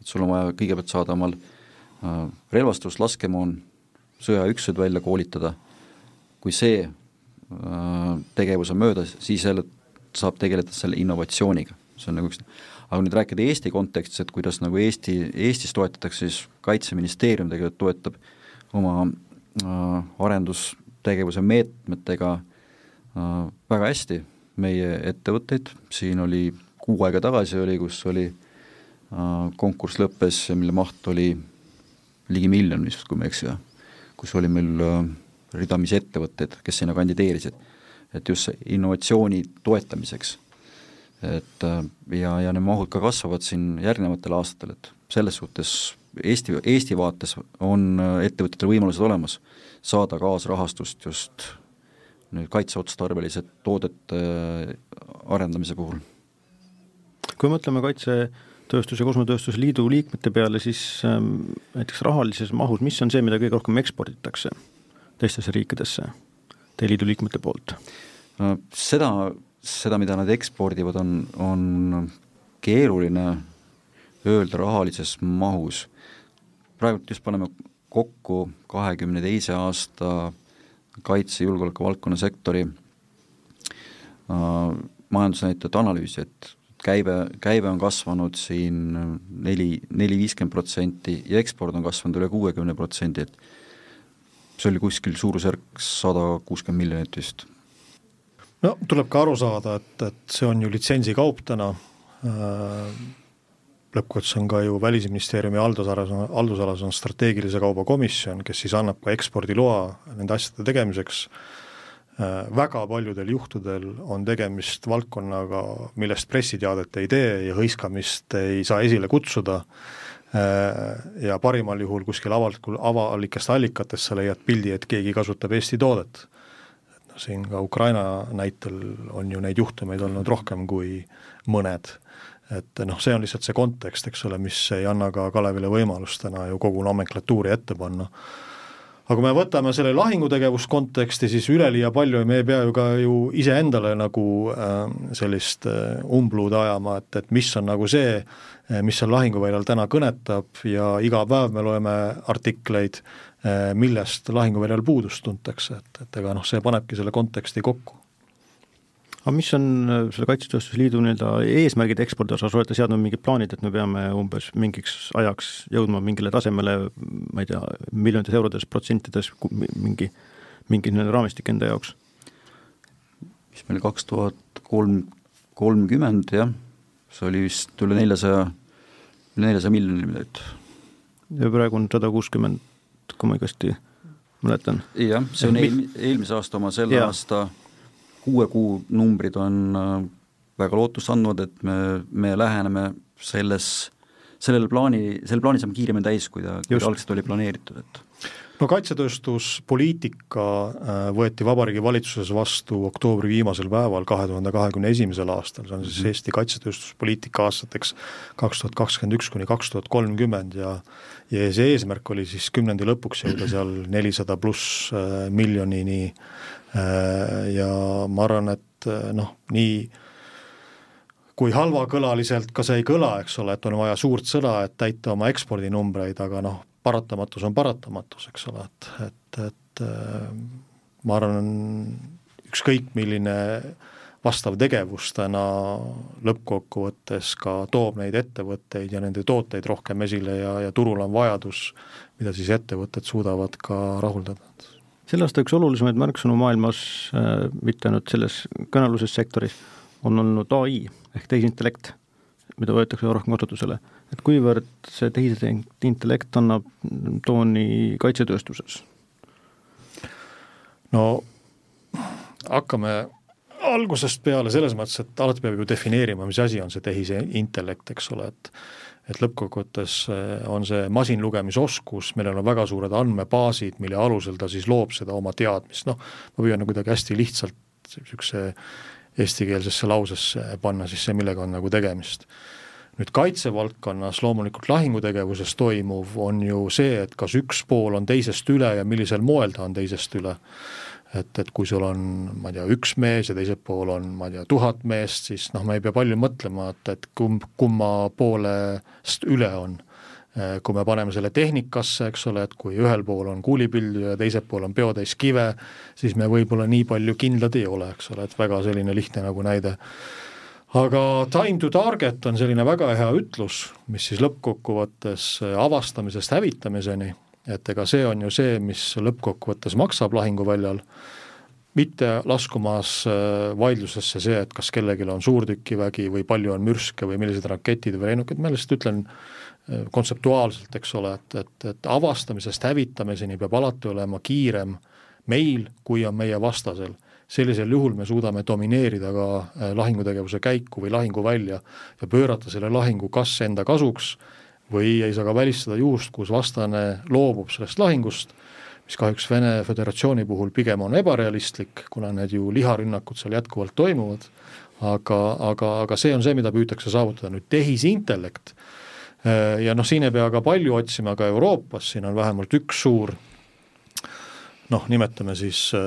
et sul on vaja kõigepealt saada omal äh, relvastus, laskemoon, sõjaüksused välja koolitada, kui see äh, tegevus on möödas, siis jälle saab tegeleda selle innovatsiooniga, see on nagu üks aga nüüd rääkida Eesti kontekstis, et kuidas nagu Eesti, Eestis toetatakse, siis Kaitseministeerium tegelikult toetab oma äh, arendustegevuse meetmetega Äh, väga hästi meie ettevõtteid, siin oli kuu aega tagasi oli, kus oli äh, konkurss lõppes mille maht oli ligi miljon vist, kui ma ei eksi, kus oli meil äh, ridamisi ettevõtteid, kes sinna kandideerisid. et just innovatsiooni toetamiseks. Et ja, ja need mahud ka kasvavad siin järgnevatel aastatel, et selles suhtes Eesti, Eesti vaates on ettevõtetel võimalused olemas saada kaasrahastust just nüüd kaitseotstarbelised toodete äh, arendamise puhul. kui mõtleme Kaitsetööstuse ja Kosmotööstuse Liidu liikmete peale, siis ähm, näiteks rahalises mahus, mis on see, mida kõige rohkem eksporditakse teistesse riikidesse teie liidu liikmete poolt? Seda, seda, mida nad ekspordivad, on, on keeruline öelda rahalises mahus. praegult just paneme kokku kahekümne teise aasta kaitse- ja julgeolekuvaldkonna sektori äh, majandusnäitajate analüüsi, et käibe, käive on kasvanud siin neli, neli viiskümmend protsenti ja eksport on kasvanud üle kuuekümne protsendi, et see oli kuskil suurusjärk sada kuuskümmend miljonit vist. No tuleb ka aru saada, et, et see on ju litsentsikaup täna. Äh,, lõppkokkuvõttes on ka ju Välisministeeriumi haldusalas, haldusalas on strateegilise kauba komisjon, kes siis annab ka ekspordiloa nende asjade tegemiseks, äh, väga paljudel juhtudel on tegemist valdkonnaga, millest pressiteadet ei tee ja hõiskamist ei saa esile kutsuda, äh, ja parimal juhul kuskil avalikul, avalikest allikatest sa leiad pildi, et keegi kasutab Eesti toodet. Siin ka Ukraina näitel on ju neid juhtumeid olnud rohkem kui mõned et noh, see on lihtsalt see kontekst, eks ole, mis ei anna ka Kalevile võimalust täna ju kogu nomenklatuuri ette panna. aga kui me võtame selle lahingutegevuskonteksti, siis üleliia palju me ei pea ju ka ju iseendale nagu äh, sellist äh, umbluude ajama, et, et mis on nagu see, äh, mis seal lahinguväljal täna kõnetab ja iga päev me loeme artikleid, äh, millest lahinguväljal puudust tuntakse, et, et ega noh, see panebki selle konteksti kokku aga mis on äh, selle Kaitsetööstuse Liidu nii-öelda eesmärgid ekspordi osas, olete seadnud mingid plaanid, et me peame umbes mingiks ajaks jõudma mingile tasemele, ma ei tea, miljonites eurodes, protsentides, mingi, mingi nii-öelda raamistik enda jaoks? mis meil kaks tuhat kolm, kolmkümmend jah, see oli vist üle neljasaja, üle neljasaja miljoni miljonit. ja praegu on sada kuuskümmend, kui ma õigesti mäletan. jah, see on eel, eelmise aasta oma, selle ja. aasta kuue kuu numbrid on äh, väga lootustandvad, et me, me läheneme selles, sellele plaani, selle plaani saame kiiremini täis, kui ta algselt oli planeeritud, et no kaitsetööstuspoliitika äh, võeti Vabariigi Valitsuses vastu oktoobri viimasel päeval kahe tuhande kahekümne esimesel aastal, see on siis mhm. Eesti kaitsetööstuspoliitika aastateks kaks tuhat kakskümmend üks kuni kaks tuhat kolmkümmend ja ja see eesmärk oli siis kümnendi lõpuks jõuda seal nelisada pluss äh, miljonini äh, ja ma arvan, et noh, nii kui halvakõlaliselt ka see ei kõla, eks ole, et on vaja suurt sõda, et täita oma ekspordinumbreid, aga noh, paratamatus on paratamatus, eks ole, et, et, et äh, ma arvan, ükskõik milline vastav tegevus täna lõppkokkuvõttes ka toob neid ettevõtteid ja nende tooteid rohkem esile ja, ja turul on vajadus, mida siis ettevõtted suudavad ka rahuldada. selle aasta üks olulisemaid märksõnu maailmas äh,, mitte ainult selles kõnealuses sektoris, on olnud ai ehk tehisintellekt, mida võetakse rohkem kasutusele et kuivõrd see tehisintellekt annab tooni kaitsetööstuses? no hakkame algusest peale selles mõttes, et alati peab ju defineerima, mis asi on see tehisintellekt, eks ole, et et lõppkokkuvõttes eh, on see masinlugemisoskus, millel on väga suured andmebaasid, mille alusel ta siis loob seda oma teadmist, noh, ma püüan nagu kuidagi hästi lihtsalt niisuguse eestikeelsesse lausesse panna siis see, millega on nagu tegemist nüüd kaitsevaldkonnas loomulikult lahingutegevuses toimuv on ju see, et kas üks pool on teisest üle ja millisel moel ta on teisest üle. et, et kui sul on, ma ei tea, üks mees ja teisel pool on, ma ei tea, tuhat meest, siis noh, me ei pea palju mõtlema, et, et kumb, kumma poolest üle on kui me paneme selle tehnikasse, eks ole, et kui ühel pool on kuulipildu ja teisel pool on peotäis kive, siis me võib-olla nii palju kindlad ei ole, eks ole, et väga selline lihtne nagu näide aga time to target on selline väga hea ütlus, mis siis lõppkokkuvõttes äh, avastamisest hävitamiseni, et ega see on ju see, mis lõppkokkuvõttes maksab lahinguväljal, mitte laskumas äh, vaidlusesse see, et kas kellelgi on suurtükivägi või palju on mürske või millised raketid või lennukid, ma lihtsalt ütlen äh, kontseptuaalselt, eks ole, et, et, et avastamisest hävitamiseni peab alati olema kiirem meil, kui on meie vastasel sellisel juhul me suudame domineerida ka äh, lahingutegevuse käiku või lahinguvälja ja pöörata selle lahingu kas enda kasuks või ei saa ka välistada juhust, kus vastane loobub sellest lahingust, mis kahjuks Vene Föderatsiooni puhul pigem on ebarealistlik, kuna need ju liharünnakud seal jätkuvalt toimuvad, aga, aga, aga see on see, mida püütakse saavutada, nüüd tehisintellekt, äh, ja noh, siin ei pea ka palju otsima, ka Euroopas, siin on vähemalt üks suur noh, nimetame siis äh,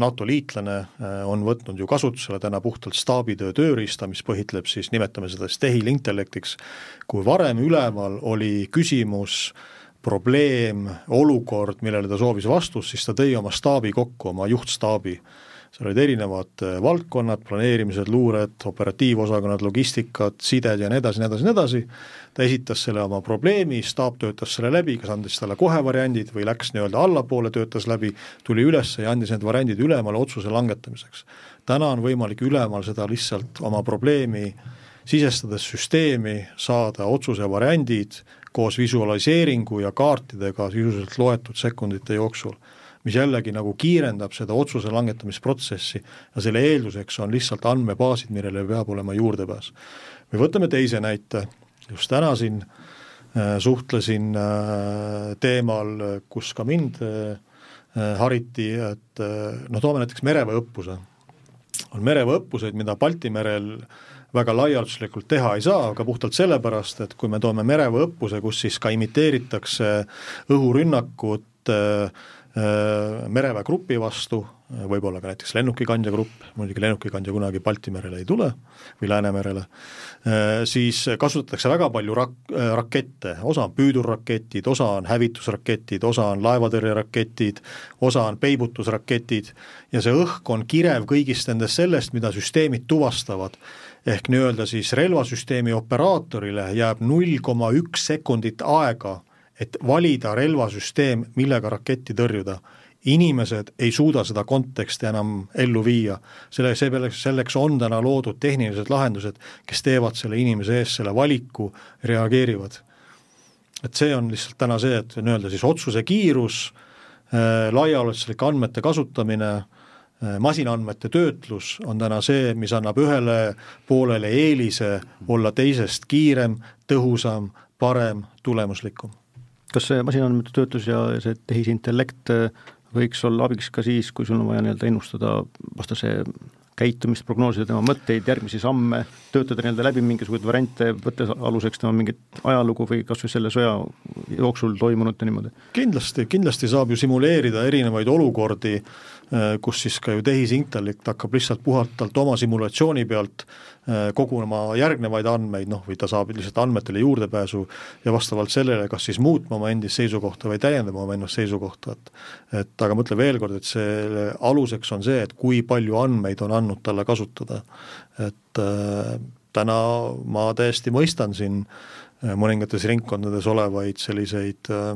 NATO liitlane äh, on võtnud ju kasutusele täna puhtalt staabitöö tööriista, mis põhitleb siis, nimetame seda siis tehilintellektiks, kui varem üleval oli küsimus, probleem, olukord, millele ta soovis vastust, siis ta tõi oma staabi kokku, oma juhtstaabi seal olid erinevad äh, valdkonnad, planeerimised, luured, operatiivosakonnad, logistikad, sided ja nii edasi, nii edasi, nii edasi, ta esitas selle oma probleemi, staap töötas selle läbi, kas andis talle kohe variandid või läks nii-öelda allapoole, töötas läbi, tuli üles ja andis need variandid ülemale otsuse langetamiseks. täna on võimalik ülemal seda lihtsalt oma probleemi sisestades süsteemi saada otsuse variandid koos visualiseeringu ja kaartidega sisuliselt loetud sekundite jooksul mis jällegi nagu kiirendab seda otsuse langetamisprotsessi ja selle eelduseks on lihtsalt andmebaasid, millele peab olema juurdepääs. või võtame teise näite, just täna siin äh, suhtlesin äh, teemal, kus ka mind äh, hariti, et noh, toome näiteks mereväeõppuse. on mereväeõppuseid, mida Balti merel väga laialduslikult teha ei saa, aga puhtalt sellepärast, et kui me toome mereväeõppuse, kus siis ka imiteeritakse õhurünnakut äh, Äh, mereväe grupi vastu, võib-olla ka näiteks lennukikandja grupp, muidugi lennukikandja kunagi Balti merele ei tule või Läänemerele, äh, siis kasutatakse väga palju rak-, äh, rakette, osa on püüdurraketid, osa on hävitusraketid, osa on laevatõrjeraketid, osa on peibutusraketid ja see õhk on kirev kõigist nendest sellest, mida süsteemid tuvastavad. Ehk nii-öelda siis relvasüsteemi operaatorile jääb null koma üks sekundit aega et valida relvasüsteem, millega raketti tõrjuda. inimesed ei suuda seda konteksti enam ellu viia, selle, selleks, selleks on täna loodud tehnilised lahendused, kes teevad selle inimese eest selle valiku, reageerivad. et see on lihtsalt täna see, et nii-öelda siis otsuse kiirus äh,, laiaulatuslik andmete kasutamine äh,, masinaandmete töötlus on täna see, mis annab ühele poolele eelise olla teisest kiirem, tõhusam, parem, tulemuslikum kas see masinaandmete töötlus ja see tehisintellekt võiks olla abiks ka siis, kui sul on vaja nii-öelda ennustada vastase käitumist, prognoosida tema mõtteid, järgmisi samme, töötada nii-öelda läbi mingisuguseid variante, võttes aluseks tema mingit ajalugu või kas või selle sõja jooksul toimunut ja niimoodi? kindlasti, kindlasti saab ju simuleerida erinevaid olukordi, Äh, kus siis ka ju tehisintellekt hakkab lihtsalt puhtalt oma simulatsiooni pealt äh, koguma järgnevaid andmeid, noh, või ta saab lihtsalt andmetele juurdepääsu ja vastavalt sellele kas siis muutma oma endist seisukohta või täiendama oma ennast seisukohta, et et aga ma ütlen veel kord, et selle aluseks on see, et kui palju andmeid on andnud talle kasutada. et äh, täna ma täiesti mõistan siin äh, mõningates ringkondades olevaid selliseid äh,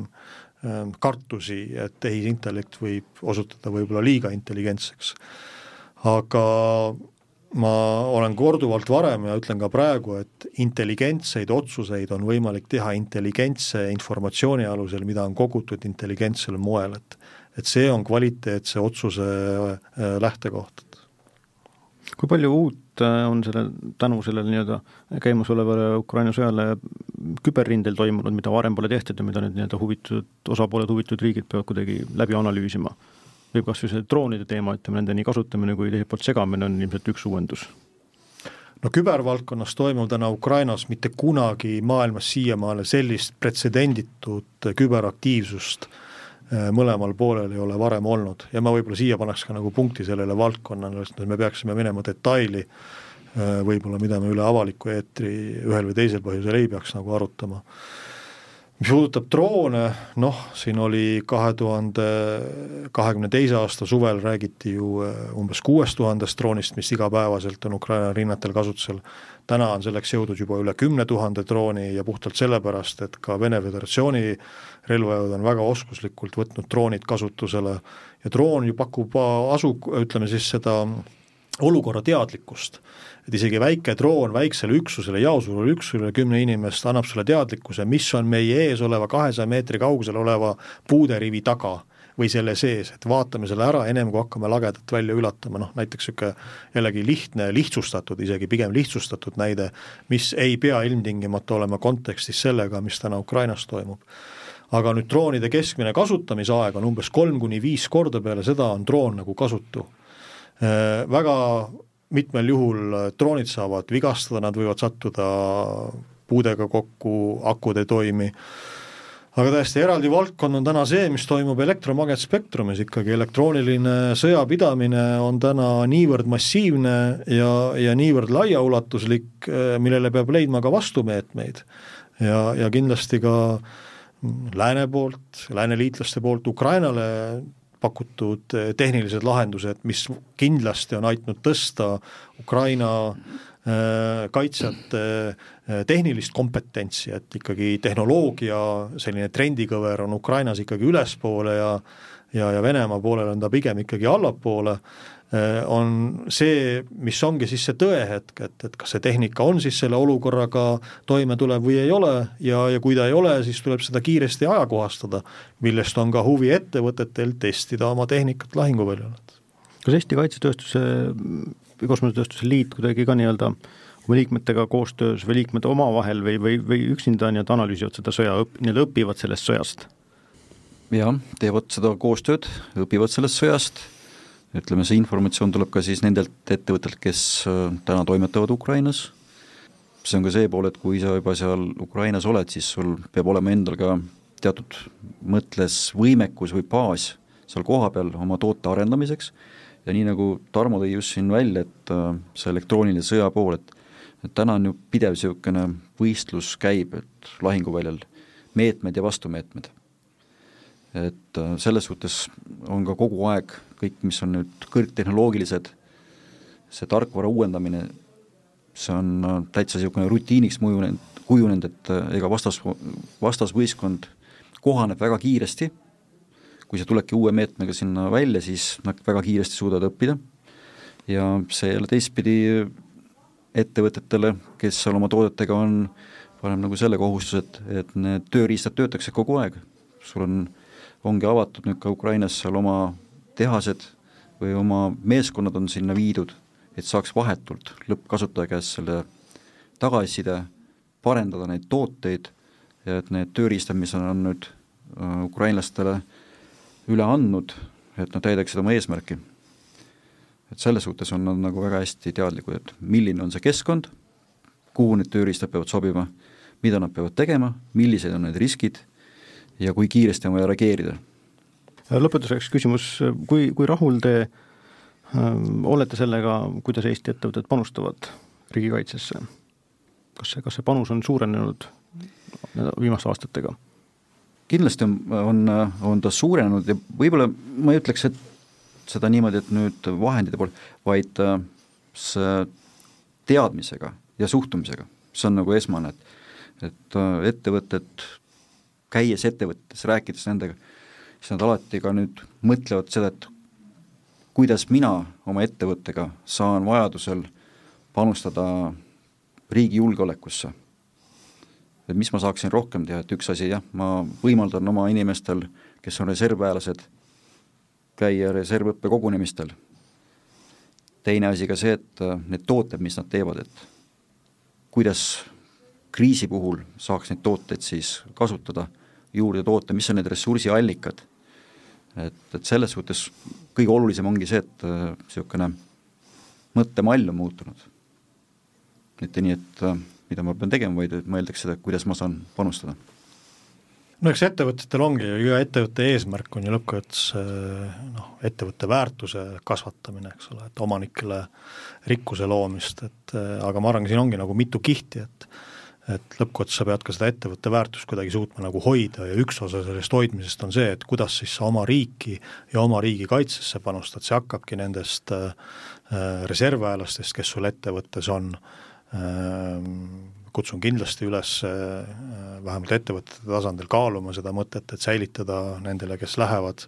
kartusi, et tehisintellekt võib osutuda võib-olla liiga intelligentseks. aga ma olen korduvalt varem ja ütlen ka praegu, et intelligentseid otsuseid on võimalik teha intelligentse informatsiooni alusel, mida on kogutud intelligentsel moel, et et see on kvaliteetse otsuse äh, lähtekoht kui palju uut äh, on selle, tänu sellele nii-öelda käimasolevale Ukraina sõjale küberrindel toimunud, mida varem pole tehtud ja mida nüüd nii-öelda huvitatud osapooled, huvitatud riigid peavad kuidagi läbi analüüsima? või kas või see droonide teema, ütleme nende nii kasutamine kui teiselt poolt segamine on ilmselt üks uuendus? no kübervaldkonnas toimub täna Ukrainas mitte kunagi maailmas siiamaale sellist pretsedenditut küberaktiivsust mõlemal poolel ei ole varem olnud ja ma võib-olla siia paneks ka nagu punkti sellele valdkonnale, sest me peaksime minema detaili, äh, võib-olla mida me üle avaliku eetri ühel või teisel põhjusel ei peaks nagu arutama. mis puudutab droone, noh, siin oli kahe tuhande kahekümne teise aasta suvel räägiti ju äh, umbes kuuest tuhandest droonist, mis igapäevaselt on Ukraina rinnetel kasutusel, täna on selleks jõudnud juba üle kümne tuhande drooni ja puhtalt sellepärast, et ka Vene Föderatsiooni relvajõud on väga oskuslikult võtnud droonid kasutusele ja droon ju pakub asu, ütleme siis seda olukorra teadlikkust. et isegi väike droon väiksele üksusele, jaosurule üksusele, kümme inimest, annab sulle teadlikkuse, mis on meie ees oleva kahesaja meetri kaugusel oleva puuderivi taga või selle sees, et vaatame selle ära, ennem kui hakkame lagedat välja ületama, noh näiteks niisugune jällegi lihtne, lihtsustatud, isegi pigem lihtsustatud näide, mis ei pea ilmtingimata olema kontekstis sellega, mis täna Ukrainas toimub aga nüüd droonide keskmine kasutamisaeg on umbes kolm kuni viis korda peale seda on droon nagu kasutu. Äh, väga mitmel juhul droonid saavad vigastada, nad võivad sattuda puudega kokku, akud ei toimi, aga täiesti eraldi valdkond on täna see, mis toimub elektromagnetspektrumis ikkagi, elektrooniline sõjapidamine on täna niivõrd massiivne ja, ja niivõrd laiaulatuslik, millele peab leidma ka vastumeetmeid. ja, ja kindlasti ka lääne poolt, lääneliitlaste poolt Ukrainale pakutud tehnilised lahendused, mis kindlasti on aidanud tõsta Ukraina Äh, kaitsjate äh, tehnilist kompetentsi, et ikkagi tehnoloogia selline trendikõver on Ukrainas ikkagi ülespoole ja ja, ja Venemaa poolel on ta pigem ikkagi allapoole, on see, mis ongi siis see tõehetk, et, et kas see tehnika on siis selle olukorraga toime tulev või ei ole ja, ja kui ta ei ole, siis tuleb seda kiiresti ajakohastada, millest on ka huvi ettevõtetel testida oma tehnikat lahinguväljal. kas Eesti kaitsetööstuse kosmosetööstuse liit kuidagi ka nii-öelda oma liikmetega koostöös või liikmed omavahel või, või, või üksinda nii-öelda analüüsivad seda sõja, nii-öelda õpivad sellest sõjast? jah, teevad seda koostööd, õpivad sellest sõjast, ütleme, see informatsioon tuleb ka siis nendelt ettevõtetelt, kes äh, täna toimetavad Ukrainas, see on ka see pool, et kui sa juba seal Ukrainas oled, siis sul peab olema endal ka teatud mõttes võimekus või baas seal kohapeal oma toote arendamiseks ja nii, nagu Tarmo tõi just siin välja, et äh, see elektrooniline sõja pool, et et täna on ju pidev niisugune võistlus käib, et lahinguväljal meetmed ja vastumeetmed. Et äh, selles suhtes on ka kogu aeg kõik, mis on nüüd kõrgtehnoloogilised, see tarkvara uuendamine, see on äh, täitsa niisugune rutiiniks mõjunenud, kujunenud, et ega vastas, vastasvõistkond kohaneb väga kiiresti kui sa tuledki uue meetmega sinna välja, siis nad väga kiiresti suudavad õppida ja see jälle teistpidi ettevõtetele, kes seal oma toodetega on, paneb nagu selle kohustuse, et, et need tööriistad töötaksid kogu aeg. sul on, ongi avatud nüüd ka Ukrainas seal oma tehased või oma meeskonnad on sinna viidud, et saaks vahetult lõppkasutaja käest selle tagasiside, parendada neid tooteid ja et need tööriistad, mis on, nüüd ukrainlastele üle andnud, et nad täidaksid oma eesmärki. et selles suhtes on nad nagu väga hästi teadlikud, et milline on see keskkond, kuhu need tööriistad peavad sobima, mida nad peavad tegema, millised on need riskid ja kui kiiresti on vaja reageerida. lõpetuseks küsimus, kui, kui rahul te äh, olete sellega, kuidas Eesti ettevõtted panustavad riigikaitsesse? kas see, kas see panus on suurenenud viimaste aastatega? kindlasti on, on, on ta suurenenud ja võib-olla ma ei ütleks, et seda niimoodi, et nüüd vahendite pool, vaid äh, see teadmisega ja suhtumisega, see on nagu esmane, et et äh, ettevõtted, käies ettevõttes, rääkides nendega, siis nad alati ka nüüd mõtlevad seda, et kuidas mina oma ettevõttega saan vajadusel panustada riigi julgeolekusse et mis ma saaksin rohkem teha, et üks asi jah, ma võimaldan oma inimestel, kes on reservväelased, käia reservõppe kogunemistel. teine asi ka see, et äh, need tooted, mis nad teevad, et kuidas kriisi puhul saaks neid tooteid siis kasutada, juurde toota, mis on need ressursiallikad. et, et selles suhtes kõige olulisem ongi see, et niisugune äh, mõttemall on muutunud. mitte nii, et äh, mida ma pean tegema, vaid et mõeldakse seda, kuidas ma saan panustada. no eks ettevõtetel ongi ju, iga ettevõtte eesmärk on ju lõppkokkuvõttes noh, ettevõtte väärtuse kasvatamine, eks ole, et omanikele rikkuse loomist, et aga ma arvan, siin ongi nagu mitu kihti, et et lõppkokkuvõttes sa pead ka seda ettevõtte väärtust kuidagi suutma nagu hoida ja üks osa sellest hoidmisest on see, et kuidas siis sa oma riiki ja oma riigi kaitsesse panustad, see hakkabki nendest äh, reservväelastest, kes sul ettevõttes on. Äh,, kutsun kindlasti üles äh, vähemalt ettevõtete tasandil kaaluma seda mõtet, et säilitada nendele, kes lähevad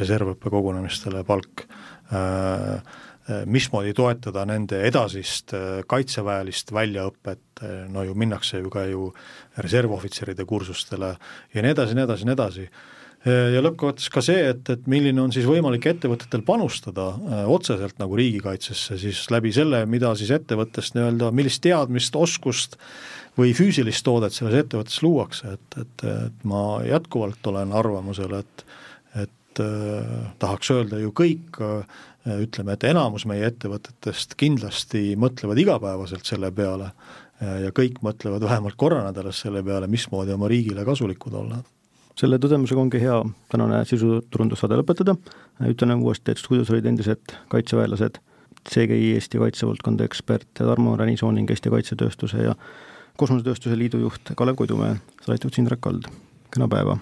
reservõppekogunemistele, palk, äh, äh, mismoodi toetada nende edasist kaitseväelist väljaõpet, no ju minnakse ju ka ju reservohvitseride kursustele ja nii edasi, nii edasi, nii edasi. Ja lõppkokkuvõttes ka see, et, et milline on siis võimalik ettevõtetel panustada äh, otseselt nagu riigikaitsesse, siis läbi selle, mida siis ettevõttest nii-öelda, millist teadmist, oskust või füüsilist toodet selles ettevõttes luuakse, et, et, et ma jätkuvalt olen arvamusel, et et äh, tahaks öelda ju kõik äh,, ütleme, et enamus meie ettevõtetest kindlasti mõtlevad igapäevaselt selle peale äh, ja kõik mõtlevad vähemalt korra nädalas selle peale, mismoodi oma riigile kasulikud olla. Selle tõdemusega ongi hea tänane sisuturundussaade lõpetada, ütlen uuesti, et stuudios olid endised kaitseväelased, CGI Eesti kaitsevaldkonda ekspert Tarmo Ränisoon ning Eesti Kaitsetööstuse ja Kosmosetööstuse Liidu juht Kalev Koidumäe, saatejuht Indrek Kald, kena päeva!